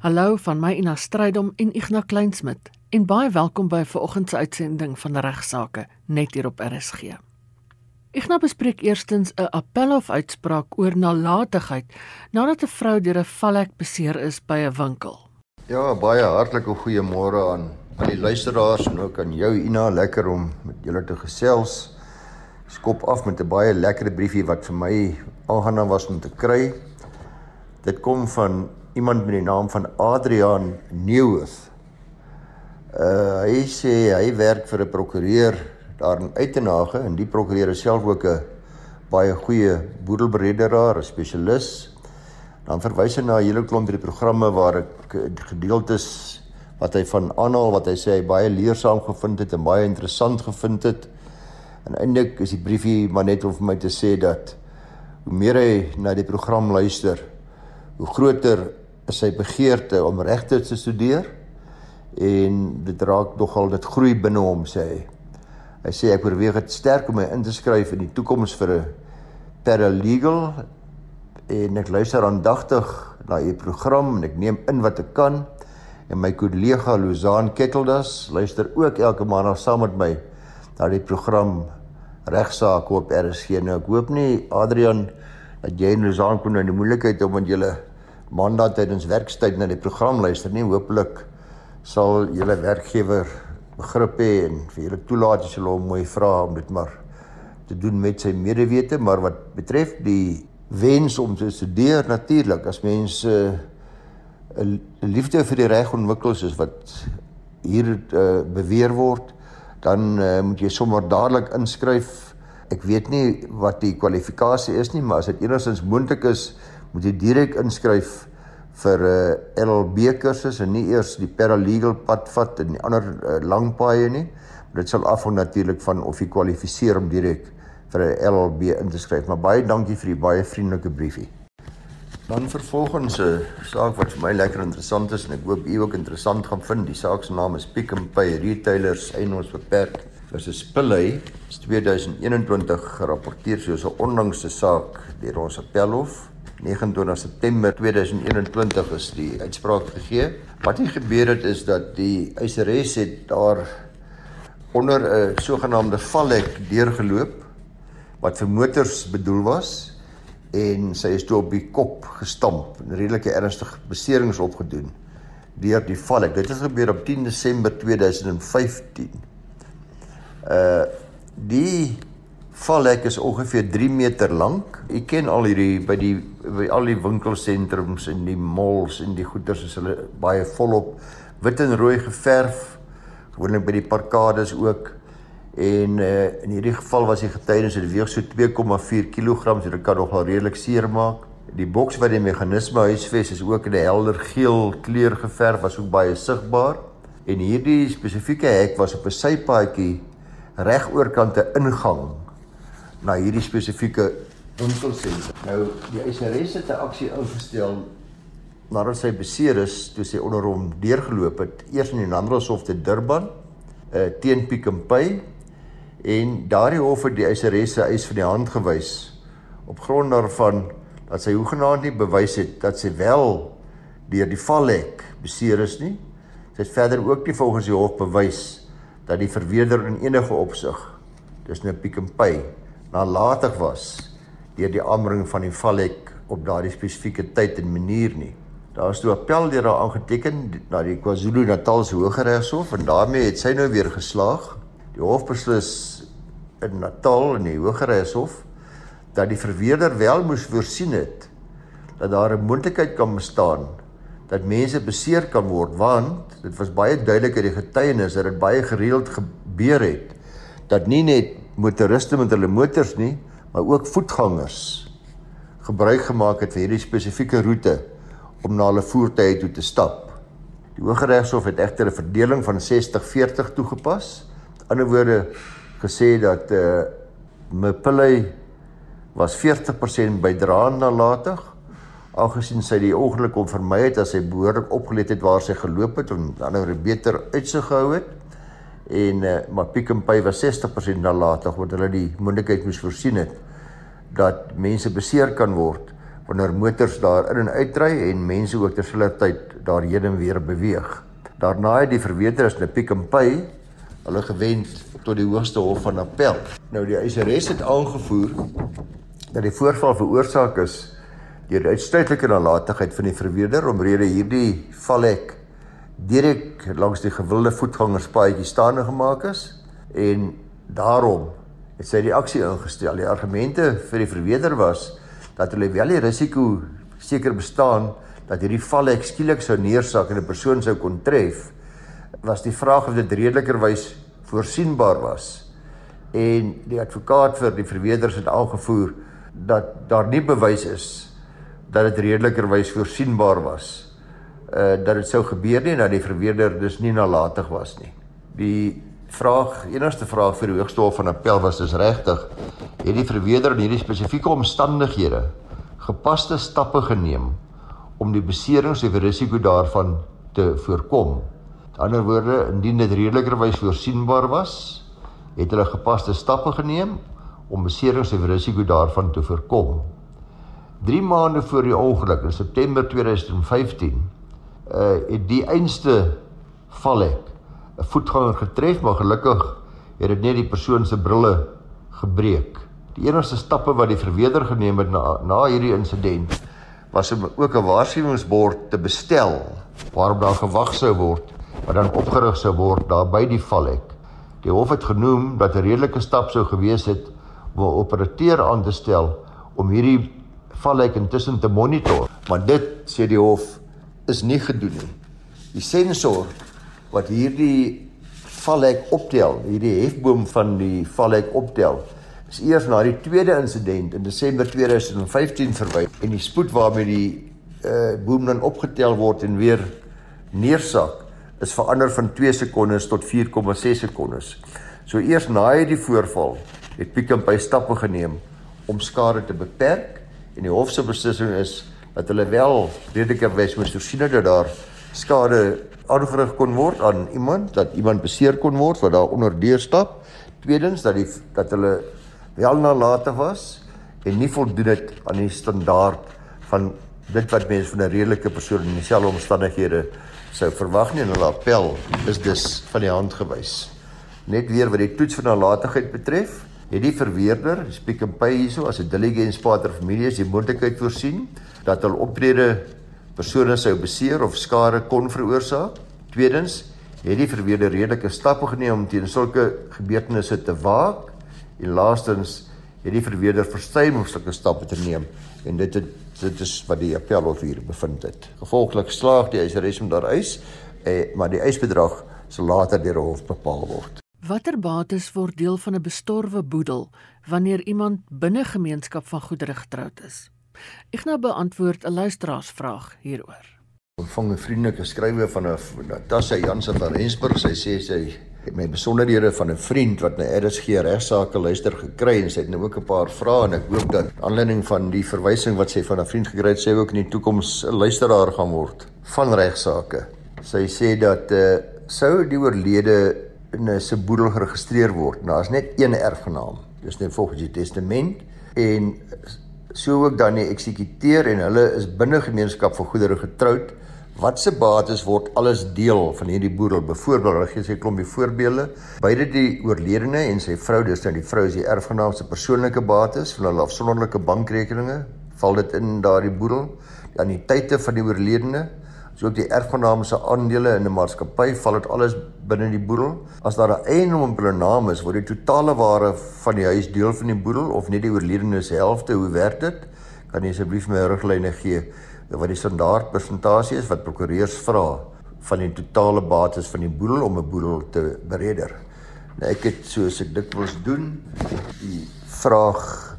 Hallo van my Ina Strydom en Ignas Kleinsmid en baie welkom by vanoggend se uitsending van regsaake net hier op RSG. Ignas bespreek eerstens 'n appelhof uitspraak oor nalatigheid nadat 'n vrou deur 'n valhek beseer is by 'n winkel. Ja, baie hartlike goeiemôre aan aan die luisteraars en ook aan jou Ina, lekker om met julle te gesels. Skop af met 'n baie lekker briefie wat vir my aangenaam was om te kry. Dit kom van iemand met die naam van Adrian Nieuws. Uh hy sê hy werk vir 'n prokureur daar in Uitenhage en die prokureur is self ook 'n baie goeie boedelbrederaar, 'n spesialis. Dan verwys hy na 'n hele klomp drie programme waar ek gedeeltes wat hy van aanhaal wat hy sê hy baie leersaam gevind het en baie interessant gevind het. En eintlik is die briefie maar net om vir my te sê dat hoe meer hy na die program luister, hoe groter sy begeerte om regte te studeer en dit raak nogal dit groei binne hom sê hy. Hy sê ek oorweeg dit sterk om my in te skryf in die toekoms vir 'n paralegal en ek luister aandagtig na u program en ek neem in wat ek kan en my kollega Lozaan Ketteldas luister ook elke maandag saam met my na die program regsaak op RSG nou ek hoop nie Adrian dat jy en Lozaan kon nou in die moeilikheid om met julle maandag tydens werkstyd na die program luister nie hopelik sal julle werkgewer begrip hê en vir julle toelaat as julle hom mooi vra om dit maar te doen met sy medewete. Maar wat betref die wens om te studeer natuurlik as mense 'n uh, liefde vir die reg ontwikkel soos wat hier uh, beweer word dan uh, moet jy sommer dadelik inskryf. Ek weet nie wat die kwalifikasie is nie maar as dit enigstens moontlik is moet jy direk inskryf vir 'n uh, eh, LLB kursus en nie eers die paralegal pad vat en die ander uh, lang paaie nie. Dit sal afhang natuurlik van of jy kwalifiseer om direk vir 'n LLB in te skryf. Maar baie dankie vir die baie vriendelike briefie. Dan vervolgens 'n saak wat vir my lekker interessant is en ek hoop u ook interessant gaan vind. Die saak se naam is Pick n Pay Retailers Eienaars Beperk versus Pillay. Dit is 2021 gerapporteer soos 'n onlangse saak deur ons appelhof. 29 September 2021 is die uitspraak gegee. Wat hier gebeur het is dat die eiseres het daar onder 'n sogenaamde vallek deurgeloop wat vir motors bedoel was en sy is toe op die kop gestamp en redelike ernstige beserings opgedoen deur die vallek. Dit het gebeur op 10 Desember 2015. Uh die Vallek is ongeveer 3 meter lank. Ek ken al hierdie by die by al die winkelsentrums en die malls en die goederes is hulle baie volop wit en rooi geverf. Gewoonlik by die parkades ook. En uh, in hierdie geval was die getuienis dit weeg so 2,4 kg, so dit kan nogal redelik seer maak. Die boks wat die meganisme huisves is ook in 'n helder geel kleur geverf, was ook baie sigbaar. En hierdie spesifieke hek was op 'n sypaadjie reg oorkant 'n ingang na hierdie spesifieke winkelsentrum. Nou die eiseres het 'n aksie ingestel nadat sy beseer is toe sy onder hom deurgeloop het eers in die Landroshof te Durban uh, teen Pick n Pay en daardie hof het die eiseres se eis van die hand gewys op grond daarvan dat sy hoegenaamd nie bewys het dat sy wel deur die vallek beseer is nie. Sy het verder ook nie volgens die hof bewys dat die verweerder in enige opsig dis 'n nou Pick n Pay nalatig was deur die aanbring van die vallek op daardie spesifieke tyd en manier nie. Daar is toe appel deur haar aangeteken na die KwaZulu-Natal se Hooggeregshof en daarmee het sy nou weer geslaag. Die hof beslis in Natal in die Hooggeregshof dat die verweerder wel moes voorsien het dat daar 'n moontlikheid kan bestaan dat mense beseer kan word want dit was baie duidelik uit die getuienis dat dit baie gereeld gebeur het dat nie net motoriste met hulle motors nie, maar ook voetgangers gebruik gemaak het vir hierdie spesifieke roete om na hulle voertuie toe te stap. Die Hooggeregshof het egter 'n verdeling van 60-40 toegepas. In ander woorde gesê dat eh uh, Mpillay was 40% bydraend nalatig aangesien sy die ongeluk kon vermy het as sy behoorlik opgelet het waar sy geloop het en die ander beter uitsig gehou het en uh, maar Pick n Pay was 60% nalatig want hulle die moontlikheid moes voorsien het dat mense beseer kan word wanneer motors daar in en uitry en mense ook terselfdertyd daarheen en weer beweeg. Daarna het die verweerders in 'n Pick n Pay hulle gewend tot die hoogste hof van appel. Nou die eiseres het aangevoer dat die voorval veroorsaak is deur uitsluitlike nalatigheid van die verweerder omrede hierdie valhek direk langs die gewilde voetgangerspaadjie staande gemaak is en daarom het sy die aksie ingestel. Die argumente vir die verweerder was dat hulle wel die risiko seker bestaan dat hierdie valhek skielik sou neersak en 'n persoon sou kon tref, was die vraag of dit redelikerwys voorsienbaar was. En die advokaat vir die verweerders het aangevoer dat daar nie bewys is dat dit redelikerwys voorsienbaar was uh dat dit sou gebeur nie dat die verweerder dus nie nalatig was nie. Die vraag, enigste vraag vir die Hoogste Hof van Appel was dus regtig het die verweerder in hierdie spesifieke omstandighede gepaste stappe geneem om die beserings of risiko daarvan te voorkom. Met ander woorde, indien dit redelikerwys voorsienbaar was, het hulle gepaste stappe geneem om beserings of risiko daarvan te voorkom. 3 maande voor die ongeluk in September 2015, uh die einste valhek 'n voetganger getref, maar gelukkig het dit net die persoon se brille gebreek. Die enigste stappe wat die verweerder geneem het na na hierdie insident was om ook 'n waarskuwingsbord te bestel waarop daar gewag sou word wat dan opgerig sou word daar by die valhek. Die hof het genoem dat 'n redelike stap sou gewees het om 'n operateur aan te stel om hierdie valhek intussen te monitor, maar dit sê die hof is nie gedoen nie. Die sensor wat hierdie valhek optel, hierdie hefboom van die valhek optel, is eers na die tweede insident in Desember 2015 verwy en die spoed waarmee die uh boom dan opgetel word en weer neersak is verander van 2 sekondes tot 4,6 sekondes. So eers na hierdie voorval het Pick n Pay stappe geneem om skade te beperk en die hof se beslissing is dat hulle wel redelikerwys moes voorsien dat daar skade aangerig kon word aan iemand, dat iemand beseer kon word wat daar onder deur stap. Tweedens dat die dat hulle wel nalatig was en nie voldoen het aan die standaard van dit wat mense van 'n redelike persoon in dieselfde omstandighede sou verwag nie en hulle appel is dus van die hand gewys. Net weer wat die toets van nalatigheid betref, het die verweerder, Speak and Pay hierso as 'n diligence partner familie is die moontlikheid voorsien dat hulle optrede persone sou beseer of skade kon veroorsaak. Tweedens, het die verweerder redelike stappe geneem om teen sulke gebeurtenisse te waak En laastens het die verweerder versuim om sulke stappe te neem en dit het dit is wat die appelhof hier bevind het. Gevolglik slaag die eiseres om daar eis, eh, maar die eisbedrag sal later deur die hof bepaal word. Watter bates word deel van 'n bestorwe boedel wanneer iemand binne gemeenskap van goedere getroud is? Ek nou beantwoord 'n luisteraarsvraag hieroor. Ontvang 'n vriendelike skrywe van 'n Natasha Jansen van Rensburg. Sy sê sy het my besonderhede van 'n vriend wat na RSG regsaake luister gekry en sy het nou ook 'n paar vrae en ek hoop dat aanleiding van die verwysing wat sy van 'n vriend gekry het, sy ook in die toekoms 'n luisteraar gaan word van regsaake. Sy sê dat eh uh, sou die oorlede in 'n se boedel geregistreer word. Is net een erfgenaam. Dis net volgens die testament en sou ook dan die eksekuteur en hulle is binne gemeenskap van goedere getroud Watse bates word alles deel van hierdie boedel? Byvoorbeeld, hulle gee sy klompie voorbeelde. Beide die oorledene en sy vrou, dis nou die vrou is die erfgenaam se persoonlike bates van hulle afsonderlike bankrekeninge, val dit in daardie boedel. Die anniteite van die oorledene, asook die erfgenaam se aandele in 'n maatskappy, val dit alles binne die boedel. As daar 'n eiendom op hulle naam is, word die totale waarde van die huis deel van die boedel of net die oorledene se helfte. Hoe werk dit? Kan jy asseblief my riglyne gee? wat die standaard persentasie is wat prokureurs vra van die totale bates van die boedel om 'n boedel te bereder. Nou ek het soos ek dikwels doen, die vraag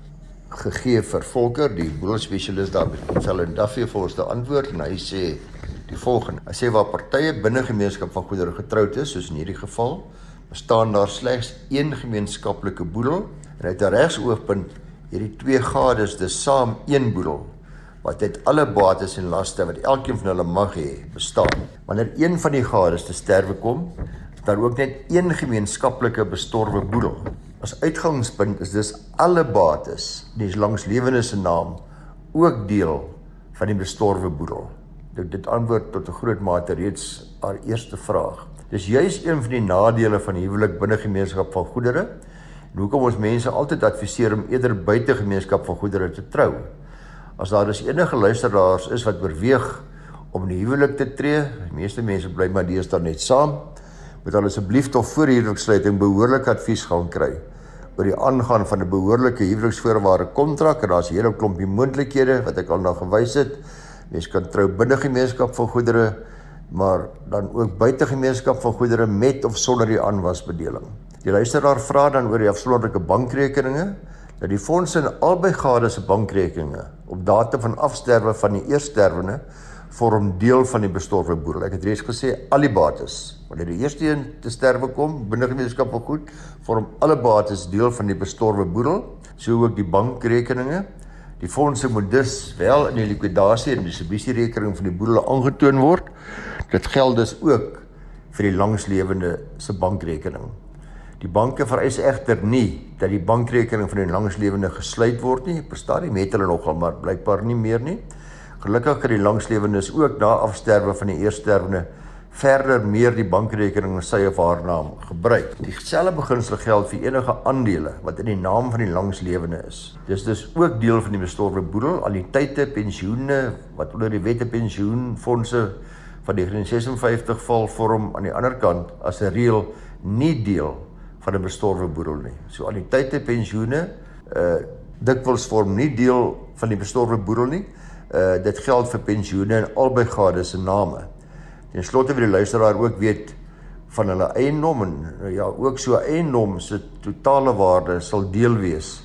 gegee vir Volker, die boedelspesialis daar by Sellen Duffy vir ons te antwoord en hy sê die volgende. Hy sê waar partye binne gemeenskap van goedere getroud is, soos in hierdie geval, bestaan daar slegs een gemeenskaplike boedel en uit 'n regsoogpunt hierdie twee gades dis saam een boedel wat uit alle bates en laste wat elkeen van hulle mag hê bestaan. Wanneer een van die gades te sterwe kom, is daar ook net een gemeenskaplike bestorwe boedel. As uitgangspunt is dis alle bates, dis langs lewendes se naam ook deel van die bestorwe boedel? Dit dit antwoord tot 'n groot mate reeds haar eerste vraag. Dis juis een van die nadele van huwelik binne gemeenskap van goedere. En hoekom ons mense altyd adviseer om eerder buite gemeenskap van goedere te trou. As daar dus enige luisteraars is wat oorweeg om 'n huwelik te tree, die meeste mense bly maar deesdae net saam, moet hulle asseblief tog voor huweliksluiting behoorlike advies gaan kry oor die aangaan van 'n behoorlike huweliksvoorwaarde kontrak en daar's 'n hele klompie moontlikhede wat ek al nou gewys het. Mens kan trou binne gemeenskap van goedere, maar dan ook buite gemeenskap van goedere met of sonder die aanwasbedeling. Die luisteraar vra dan oor die afsonderlike bankrekeninge dat die fondse in albei gades se bankrekeninge op datum van afsterwe van die eersterwende vorm deel van die bestorwe boedel. Ek het reeds gesê al die bates wanneer die eerste een te sterwe kom binne gemeenskap van goed vorm alle bates deel van die bestorwe boedel, so ook die bankrekeninge. Die fondse moet dus wel in die likwidasie en distribusierekening van die boedel aangetoon word. Dit geld dus ook vir die langslewende se bankrekening. Die banke vereis egter nie dat die bankrekening van die langslewende gesluit word nie. Bestaan die met hulle nogal maar blykbaar nie meer nie. Gelukkig kan die langslewendes ook na afsterwe van die eersterwende verder meer die bankrekening in sy of haar naam gebruik. Dieselfde beginsel geld vir enige aandele wat in die naam van die langslewende is. Dis dus ook deel van die bestorwe boedel, annuïteite, pensioene wat onder die wette pensioenfonde van die 1956 val vorm aan die ander kant as 'n reël nie deel van 'n bestorwe boedel nie. So annuïteite, pensioene uh dikwels vorm nie deel van die bestorwe boedel nie. Uh dit geld vir pensioene en albei gades se name. Ten slotte wil die luisteraar ook weet van hulle eiendom en ja, ook so eiendom se totale waarde sal deel wees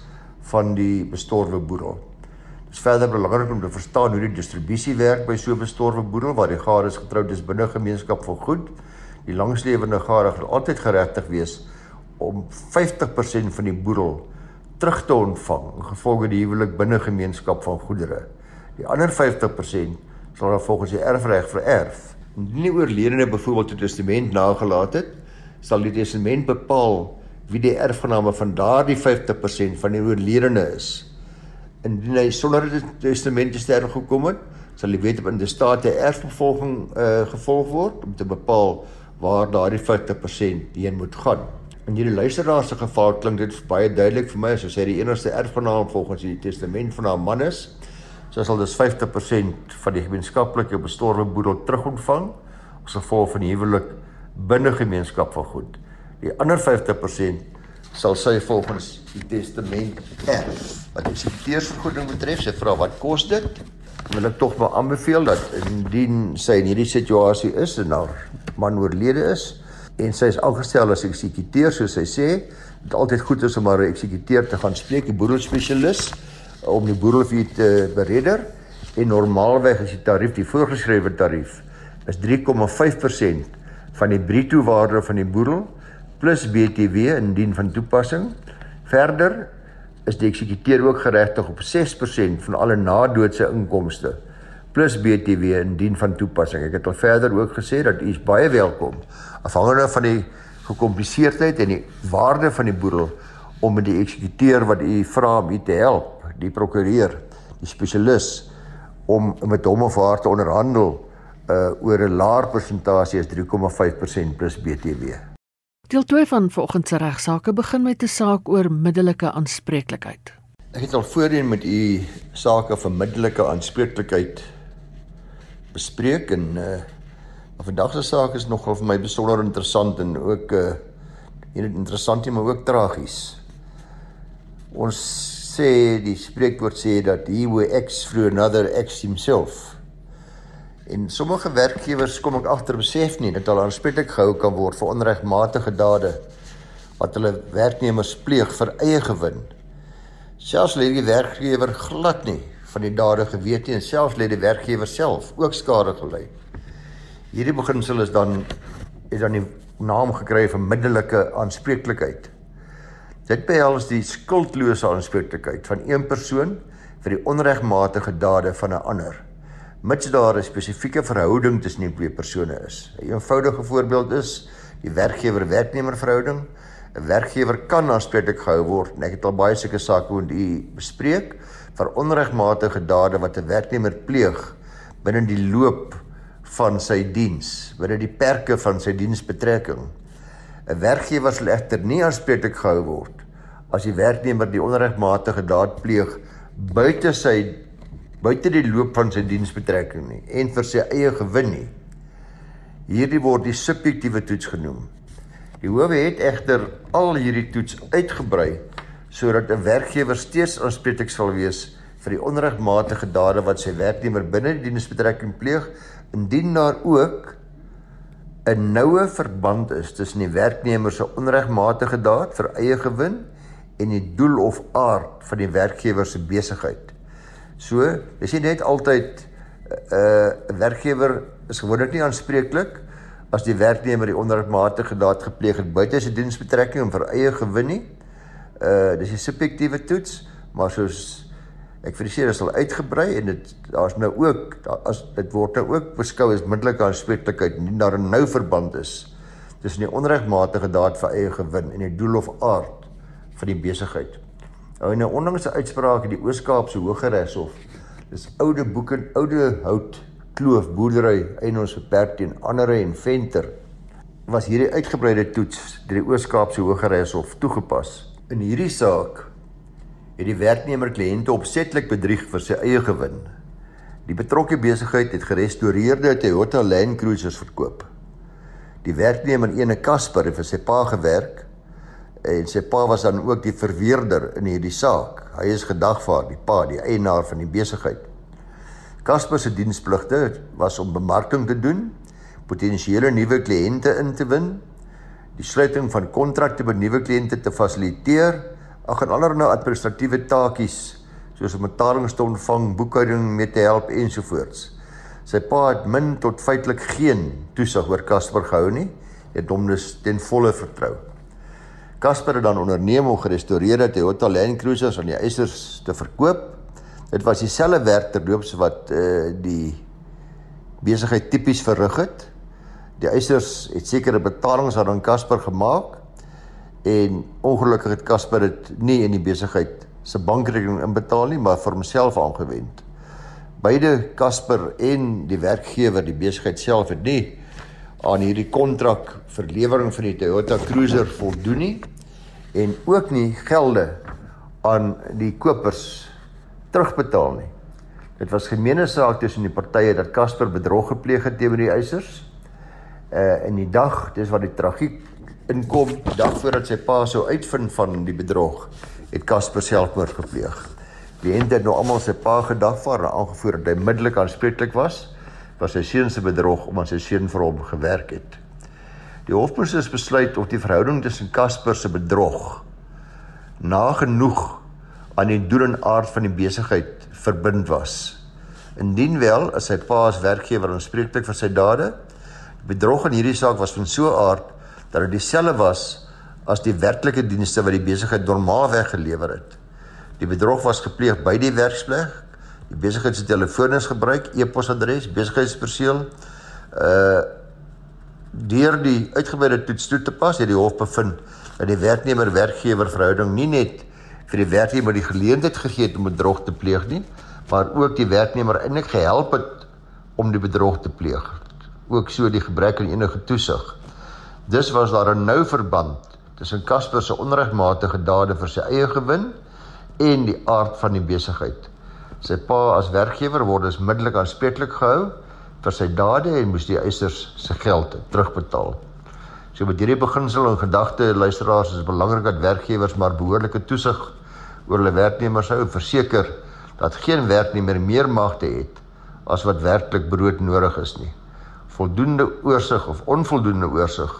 van die bestorwe boedel. Dit is verder belangrik om te verstaan hoe die distribusie werk by so 'n bestorwe boedel waar die gades getroud is binne gemeenskap van goed. Die langslewende gade gaan altyd geregtig wees om 50% van die boedel terug te ontvang gevolge die huwelik binne gemeenskap van goedere. Die ander 50% sal dan volgens die erfreg vererf. Indien die oorledene byvoorbeeld 'n testament nagelaat het, sal die testament bepaal wie die erfgename van daardie 50% van die oorledene is. Indien hy sonder 'n testament te sterwe gekom het, sal die wet op intestate erfvervolging uh, gevolg word om te bepaal waar daardie 50% heen moet gaan. In hierdie luisteraar se geval klink dit baie duidelik vir my as hy die enigste erfgenaam volgens die testament van haar man is. So sal dus 50% van die gemeenskaplike bestorwe boedel terugontvang as gevolg van die huwelik binne gemeenskap van goed. Die ander 50% sal sy volgens die testament erf. Wat die siteursvergoeding betref, sy vra wat kos dit? Wil ek tog maar aanbeveel dat indien sy in hierdie situasie is en haar man oorlede is en sy is aangestel as eksekuteur soos sy sê, dit altyd goed is om haar eksekuteur te gaan spreek, die boedelspesialis om die boerelvee te beredder en normaalweg is die tarief die voorgeskrewe tarief is 3,5% van die bruto waarde van die boerel plus BTW indien van toepassing. Verder is die eksekuteur ook geregtig op 6% van alle nadoodse inkomste plus BTW indien van toepassing. Ek het al verder ook gesê dat u is baie welkom afhangende van die gekompliseerdheid en die waarde van die boerel om met die eksekuteur wat u vra om u te help die prokureur, die spesialis om met hom of haar te onderhandel uh oor 'n laer persentasie as 3,5% plus BTW. Deel 2 van vanoggend se regsaake begin met 'n saak oor middelike aanspreeklikheid. Ek het al voorheen met u sake van middelike aanspreeklikheid bespreek en uh vandag se saak is nogal vir my besonder interessant en ook uh interessant maar ook tragies. Ons sê die spreekwoord sê dat he who acts through another acts himself. En sommige werkgewers kom ek agter besef nie dat hulle aanspreeklik gehou kan word vir onregmatige dade wat hulle werknemers pleeg vir eie gewin. Selfs lê die werkgewer glad nie van die dade geweet nie en selfs lê die werkgewer self ook skade gely. Hierdie beginsel is dan het dan die naam gekry van middelike aanspreeklikheid. Dit behels die skuldlose aanspreeklikheid van een persoon vir die onregmatige dade van 'n ander. Mits daar 'n spesifieke verhouding tussen die twee persone is. 'n Eenvoudige voorbeeld is die werkgewer-werknemer verhouding 'n Werkgewer kan aanspreeklik gehou word en ek het al baie sulke sake met u bespreek vir onregmatige dade wat 'n werknemer pleeg binne die loop van sy diens, binne die perke van sy diensbetrekking. 'n Werkgewer sal egter nie aanspreeklik gehou word as die werknemer die onregmatige daad pleeg buite sy buite die loop van sy diensbetrekking nie en vir sy eie gewin nie. Hierdie word die subjektiewe toets genoem. Die howe het egter al hierdie toets uitgebrei sodat 'n werkgewer steeds aanspreeklik sal wees vir die onregmatige dade wat sy werknemer binne die diensbetrekking pleeg indien daar ook 'n noue verband is tussen die werknemer se onregmatige daad vir eie gewin en die doel of aard van die werkgewer se besigheid. So, dis nie net altyd 'n uh, werkgewer is gewoonlik nie aanspreeklik as die werknemer die onregmatige daad gepleeg het buite sy diensbetrekking om vir eie gewin nie. Uh dis 'n subjektiewe toets, maar soos ek vir seker sal uitgebrei en dit daar's nou ook daar, as dit word nou ook beskou as middelike aanspreeklikheid nie daar 'n nou verband is tussen die onregmatige daad vir eie gewin en die doel of aard van die besigheid. Nou in 'n onlangse uitspraak in die Oos-Kaapse Hooggeregshof, dis oude boeke, oude hout kloof boerdery eienaars beperk teen ander en venter was hierdie uitgebreide toets deur die Oos-Kaapse Hooggeregshof toegepas. In hierdie saak het die werknemer kliënte opsetlik bedrieg vir sy eie gewin. Die betrokke besigheid het gerestoreerde Toyota Land Cruisers verkoop. Die werknemer ene Casper het vir sy pa gewerk en sy pa was dan ook die verweerder in hierdie saak. Hy is gedagvaar, die pa, die eienaar van die besigheid. Casper se dienspligte was om bemarking te doen, potensiële nuwe kliënte in te win, die sluiting van kontrakte met nuwe kliënte te fasiliteer, ag en allerlei administratiewe taakies soos om betalings te ontvang, boekhouding mee te help ensovoorts. Sy pa het min tot feitelik geen toesig oor Casper gehou nie, het hom dus ten volle vertrou. Casper het dan onderneem om gerestoreerde Toyota Land Cruisers aan die eisers te verkoop Dit was dieselfde werk terloops wat uh die besigheid tipies verrig het. Die eisers het sekere betalings aan Casper gemaak en ongelukkig het Casper dit nie in die besigheid se bankrekening inbetaal nie, maar vir homself aangewend. Beide Casper en die werkgewer, die besigheid self het nie aan hierdie kontrak vir lewering van die Toyota Cruiser voldoen nie en ook nie gelde aan die kopers terugbetaal nie. Dit was gemeene saak tussen die partye dat Casper bedrog gepleeg het teenoor die eisers. Uh in die dag, dis wat die tragiek inkom, dag voordat sy pa sou uitvind van die bedrog, het Casper selfmoord gepleeg. Die ente het nou almal sy pa gedagvaar en aangevoer dat hy middelik aanspreeklik was vir sy seun se bedrog omdat sy seun vir hom gewerk het. Die hofproses besluit of die verhouding tussen Casper se bedrog nagenoeg aan die doel en aard van die besigheid verbind was. Indien wel as sy pa as werkgewer aanspreeklik vir sy dade, bedrog in hierdie saak was van so 'n aard dat dit dieselfde was as die werklike dienste wat die besigheid normaalweg gelewer het. Die bedrog was gepleeg by die werksplek. Die besigheid se telefoonnummers gebruik, e-posadres, besigheidsperseel. Uh deur die uitgebreide toets toe te pas, het die hof bevind dat die werknemer-werkgewer verhouding nie net vir die werknemer die geleentheid gegee het om bedrog te pleeg nie, maar ook die werknemer eintlik gehelp het om die bedrog te pleeg. Ook so die gebrek aan enige toesig. Dus was daar 'n nou verband tussen Casper se onregmatige dade vir sy eie gewin en die aard van die besigheid. Sy pa as werkgewer word dus middelik aanspreeklik gehou vir sy dade en moes die eisers se geld terugbetaal. So met hierdie beginsel en gedagte luisteraars is belangrik dat werkgewers maar behoorlike toesig oor hulle werknemers hou en verseker dat geen werknemer meer magte het as wat werklik brood nodig is nie. Voldoende oorsig of onvoldoende oorsig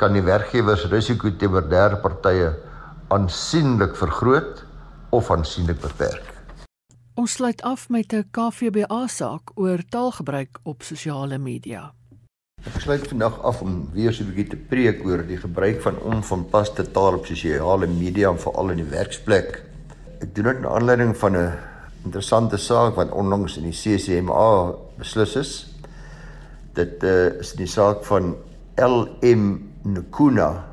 kan die werkgewers risiko teenoor derde partye aansienlik vergroot of aansienlik beperk. Ons sluit af met 'n KVBA saak oor taalgebruik op sosiale media. Ek sluit vandag af om weer so 'n bietjie te preek oor die gebruik van onvanpaste taal op sosiale media en veral in die werksplek. Ek doen dit na aanleiding van 'n interessante saak wat onlangs in die CCMA beslis is. Dit uh, is die saak van LM Nkuna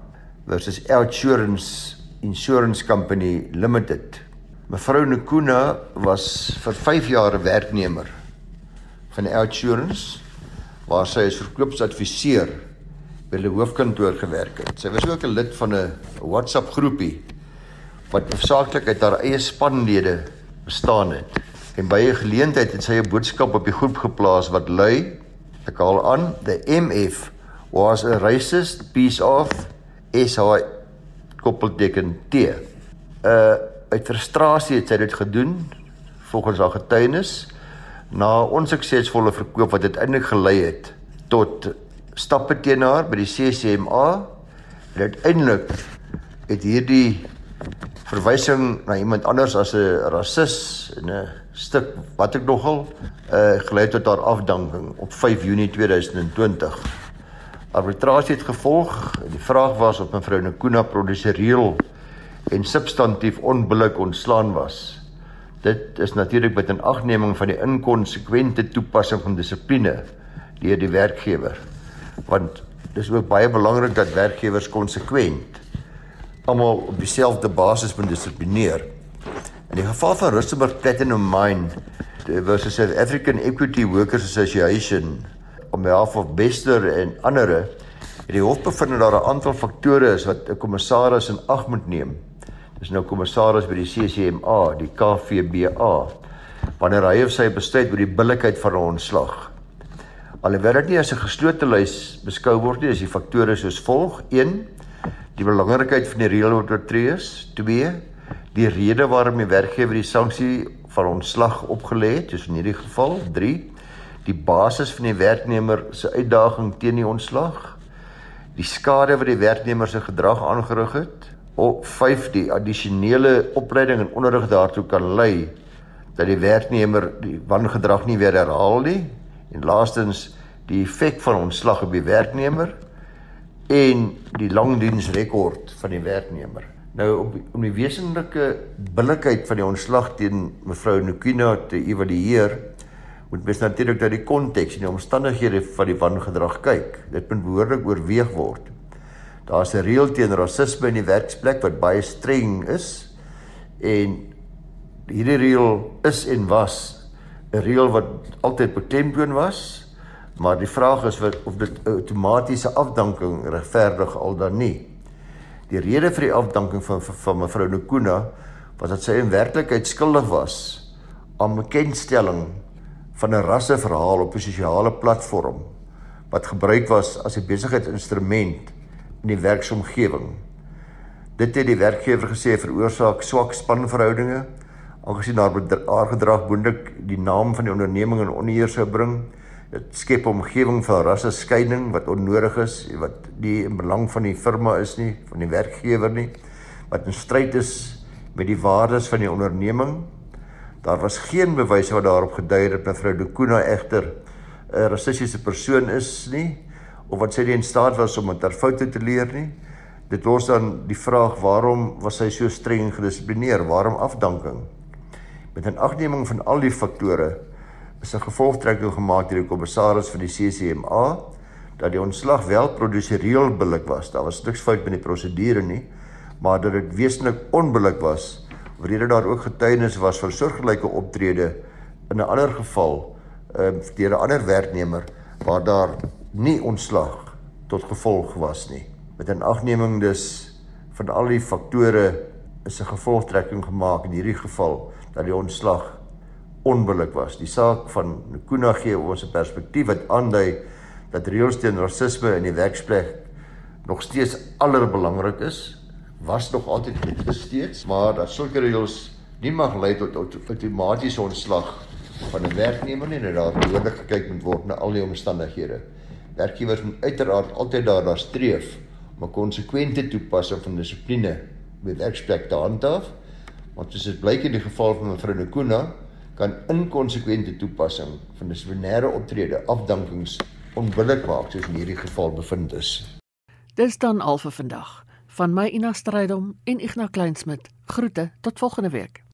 versus Outsurance Insurance Company Limited. Mevrou Nkuna was vir 5 jaar 'n werknemer van Outsurance waar sy as verkoopsadviseur by die hoofkantoor gewerk het. Sy was ook 'n lid van 'n WhatsApp groepie wat hoofsaaklik uit haar eie spanlede bestaan het. En by 'n geleentheid het sy 'n boodskap op die groep geplaas wat lui: Ek haal aan, the MF was a racist piece of SH koppelteken T. Uh uit frustrasie het sy dit gedoen volgens haar getuienis na onsuksesvolle verkoop wat uiteindelik gelei het tot stappe teen haar by die CCMA en uiteindelik het hierdie verwysing na iemand anders as 'n rasis en 'n stuk wat ek nogal uh gelei tot haar afdanking op 5 Junie 2020. Arbitrasie het gevolg en die vraag was of mevrou Nkuna produserieel en substantief onbillik ontslaan was. Dit is natuurlik met 'n agneming van die inkonsekwente toepassing van dissipline deur die werkgewer. Want dis ook baie belangrik dat werkgewers konsekwent almal op dieselfde basis moet dissiplineer. In die geval van Rustenburg Platinum Mine versus South African Equity Workers Association om behalf of Bester en ander het die hof bevind dat daar 'n aantal faktore is wat 'n kommissaris in ag moet neem is nou kommissaris by die CCMA, die KVBA, wanneer hy of sy besluit oor die billikheid van 'n ontslag. Alhoewel dit nie as 'n geslote lys beskou word nie, is die faktore soos volg: 1. Die belangrikheid van die reël wat oortree is. 2. Die rede waarom die werkgewer die sanksie van ontslag opgelê het, soos in hierdie geval. 3. Die basis van die werknemer se uitdaging teen die ontslag. Die skade wat die werknemer se gedrag aangerig het op 5 die addisionele opleiding en onderrig daartoe kan lei dat die werknemer die wangedrag nie weer herhaal nie en laastens die effek van ontslag op die werknemer en die langdiensrekord van die werknemer. Nou om om die wesenlike billikheid van die ontslag teen mevrou Nukina te evalueer moet mens natuurlik na die konteks en die omstandighede van die wangedrag kyk. Dit moet behoorlik oorweeg word. Daar's 'n reël teen rasisme in die werksplek wat baie streng is en hierdie reël is en was 'n reël wat altyd beklemtoon was, maar die vraag is wat of dit outomatiese afdanking regverdig al dan nie. Die rede vir die afdanking van van mevrou Nkuna was dat sy in werklikheid skuldig was aan bekendstelling van 'n rasseverhaal op 'n sosiale platform wat gebruik was as 'n besigheidsinstrument in die werksomgewing. Dit het die werkgewer gesê veroorsaak swak spanverhoudinge aangesien haar gedrag boondik die naam van die onderneming in onheer sou bring. Dit skep 'n omgewing van rasse skeiding wat onnodig is, wat nie in belang van die firma is nie, van die werkgewer nie, wat in stryd is met die waardes van die onderneming. Daar was geen bewyse wat daarop gedui het dat mevrou Dekuna egter 'n rassistiese persoon is nie of wat sy nie in staat was om met haar foute te leer nie. Dit los dan die vraag waarom was sy so streng gedissiplineer? Waarom afdanking? Met 'n agneming van al die faktore is 'n gevolgtrekking gemaak deur die kommissaris van die CCMA dat die ontslag wel prosedureel billik was. Daar was niks fout met die prosedure nie, maar dat dit wesentlik onbillik was, wrede daar ook getuienis was van soortgelyke optrede in 'n ander geval ehm deur 'n ander werknemer waar daar nie ontslag tot gevolg was nie. Met 'n agneming dus van al die faktore is 'n gevolgtrekking gemaak in hierdie geval dat die ontslag onbillik was. Die saak van Nkuna gee ons 'n perspektief wat aandui dat reëls teen rasisme in die werksplek nog steeds allerbelangrik is. Was nog altyd steeds, maar dat sulke reëls nie mag lei tot outomatiese ontslag van 'n werknemer nie en dat daar behoorlik gekyk moet word na al die omstandighede. Werkgewers moet uiteraard altyd daarna streef om 'n konsekwente toepassing van dissipline by werksplek te handhaaf. Want soos dit blyk in die geval van mevrou Nkuna, kan inkonsekwente toepassing van dissiplinêre optrede afdankings onbillik maak soos in hierdie geval bevind is. Dis dan al vir vandag. Van my Ina Strydom en Ignas Kleinsmid. Groete tot volgende week.